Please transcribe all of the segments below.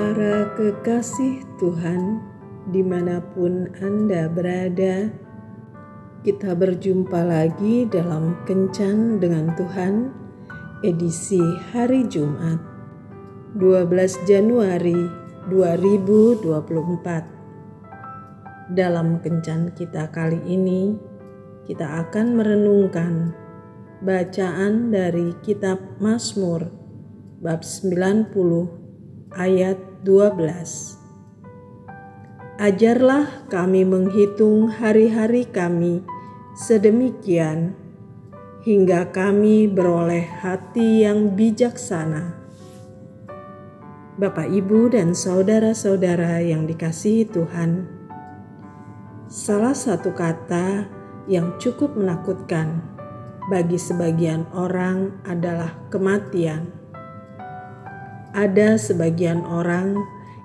Para kekasih Tuhan, di mana pun Anda berada, kita berjumpa lagi dalam Kencan dengan Tuhan, edisi hari Jumat, 12 Januari 2024. Dalam Kencan kita kali ini, kita akan merenungkan bacaan dari kitab Mazmur bab 90 ayat 12. Ajarlah kami menghitung hari-hari kami sedemikian hingga kami beroleh hati yang bijaksana. Bapak, Ibu, dan saudara-saudara yang dikasihi Tuhan, salah satu kata yang cukup menakutkan bagi sebagian orang adalah kematian ada sebagian orang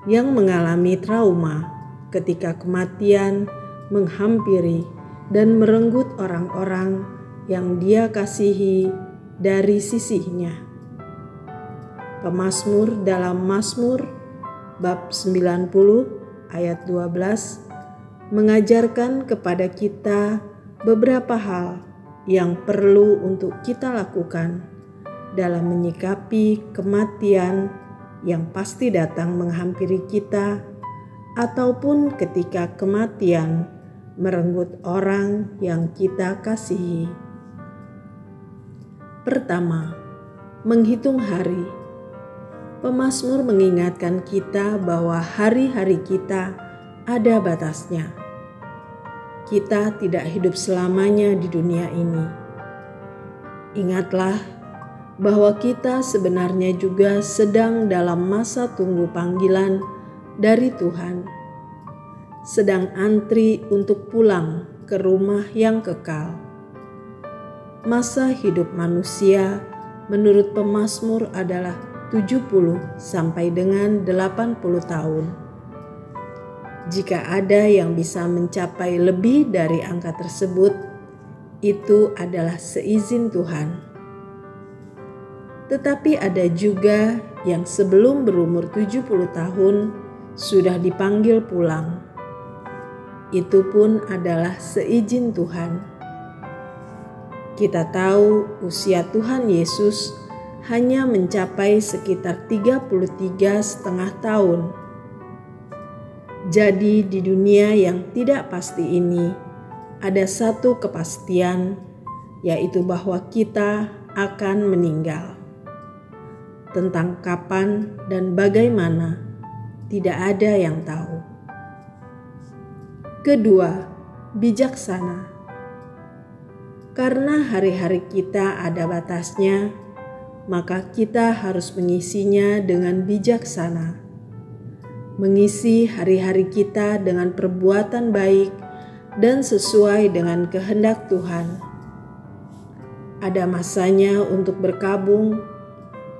yang mengalami trauma ketika kematian menghampiri dan merenggut orang-orang yang dia kasihi dari sisinya. Pemasmur dalam Mazmur bab 90 ayat 12 mengajarkan kepada kita beberapa hal yang perlu untuk kita lakukan dalam menyikapi kematian yang pasti datang menghampiri kita, ataupun ketika kematian merenggut orang yang kita kasihi. Pertama, menghitung hari. Pemasmur mengingatkan kita bahwa hari-hari kita ada batasnya. Kita tidak hidup selamanya di dunia ini. Ingatlah bahwa kita sebenarnya juga sedang dalam masa tunggu panggilan dari Tuhan, sedang antri untuk pulang ke rumah yang kekal. Masa hidup manusia menurut pemazmur adalah 70 sampai dengan 80 tahun. Jika ada yang bisa mencapai lebih dari angka tersebut, itu adalah seizin Tuhan tetapi ada juga yang sebelum berumur 70 tahun sudah dipanggil pulang. Itu pun adalah seizin Tuhan. Kita tahu usia Tuhan Yesus hanya mencapai sekitar 33 setengah tahun. Jadi di dunia yang tidak pasti ini ada satu kepastian yaitu bahwa kita akan meninggal tentang kapan dan bagaimana, tidak ada yang tahu. Kedua, bijaksana. Karena hari-hari kita ada batasnya, maka kita harus mengisinya dengan bijaksana. Mengisi hari-hari kita dengan perbuatan baik dan sesuai dengan kehendak Tuhan. Ada masanya untuk berkabung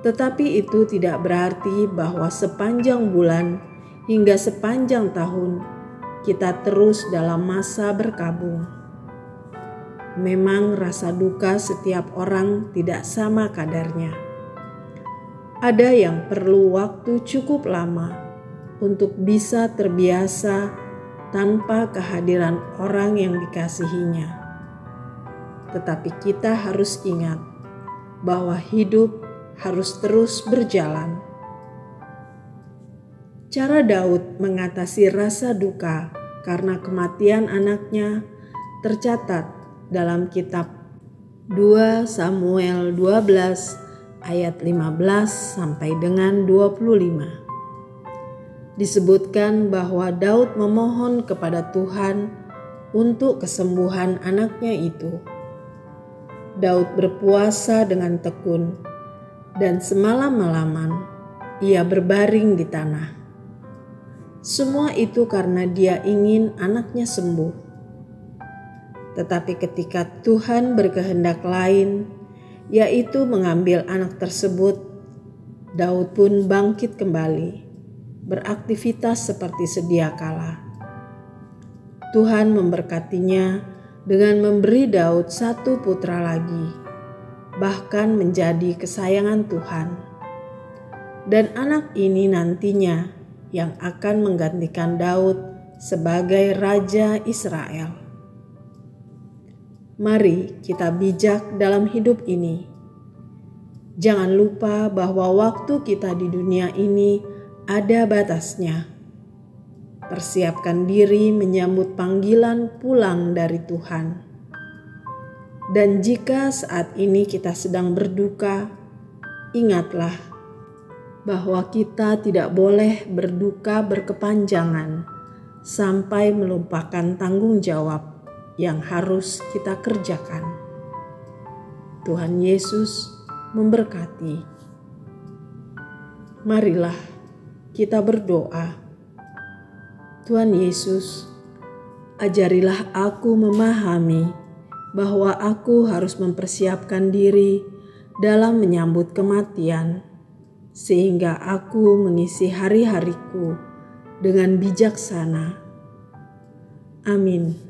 tetapi itu tidak berarti bahwa sepanjang bulan hingga sepanjang tahun kita terus dalam masa berkabung. Memang rasa duka setiap orang tidak sama kadarnya. Ada yang perlu waktu cukup lama untuk bisa terbiasa tanpa kehadiran orang yang dikasihinya. Tetapi kita harus ingat bahwa hidup harus terus berjalan. Cara Daud mengatasi rasa duka karena kematian anaknya tercatat dalam kitab 2 Samuel 12 ayat 15 sampai dengan 25. Disebutkan bahwa Daud memohon kepada Tuhan untuk kesembuhan anaknya itu. Daud berpuasa dengan tekun dan semalam-malaman ia berbaring di tanah. Semua itu karena dia ingin anaknya sembuh. Tetapi ketika Tuhan berkehendak lain, yaitu mengambil anak tersebut, Daud pun bangkit kembali, beraktivitas seperti sedia kala. Tuhan memberkatinya dengan memberi Daud satu putra lagi bahkan menjadi kesayangan Tuhan. Dan anak ini nantinya yang akan menggantikan Daud sebagai Raja Israel. Mari kita bijak dalam hidup ini. Jangan lupa bahwa waktu kita di dunia ini ada batasnya. Persiapkan diri menyambut panggilan pulang dari Tuhan. Dan jika saat ini kita sedang berduka, ingatlah bahwa kita tidak boleh berduka berkepanjangan sampai melupakan tanggung jawab yang harus kita kerjakan. Tuhan Yesus memberkati. Marilah kita berdoa. Tuhan Yesus, ajarilah aku memahami bahwa aku harus mempersiapkan diri dalam menyambut kematian sehingga aku mengisi hari-hariku dengan bijaksana. Amin.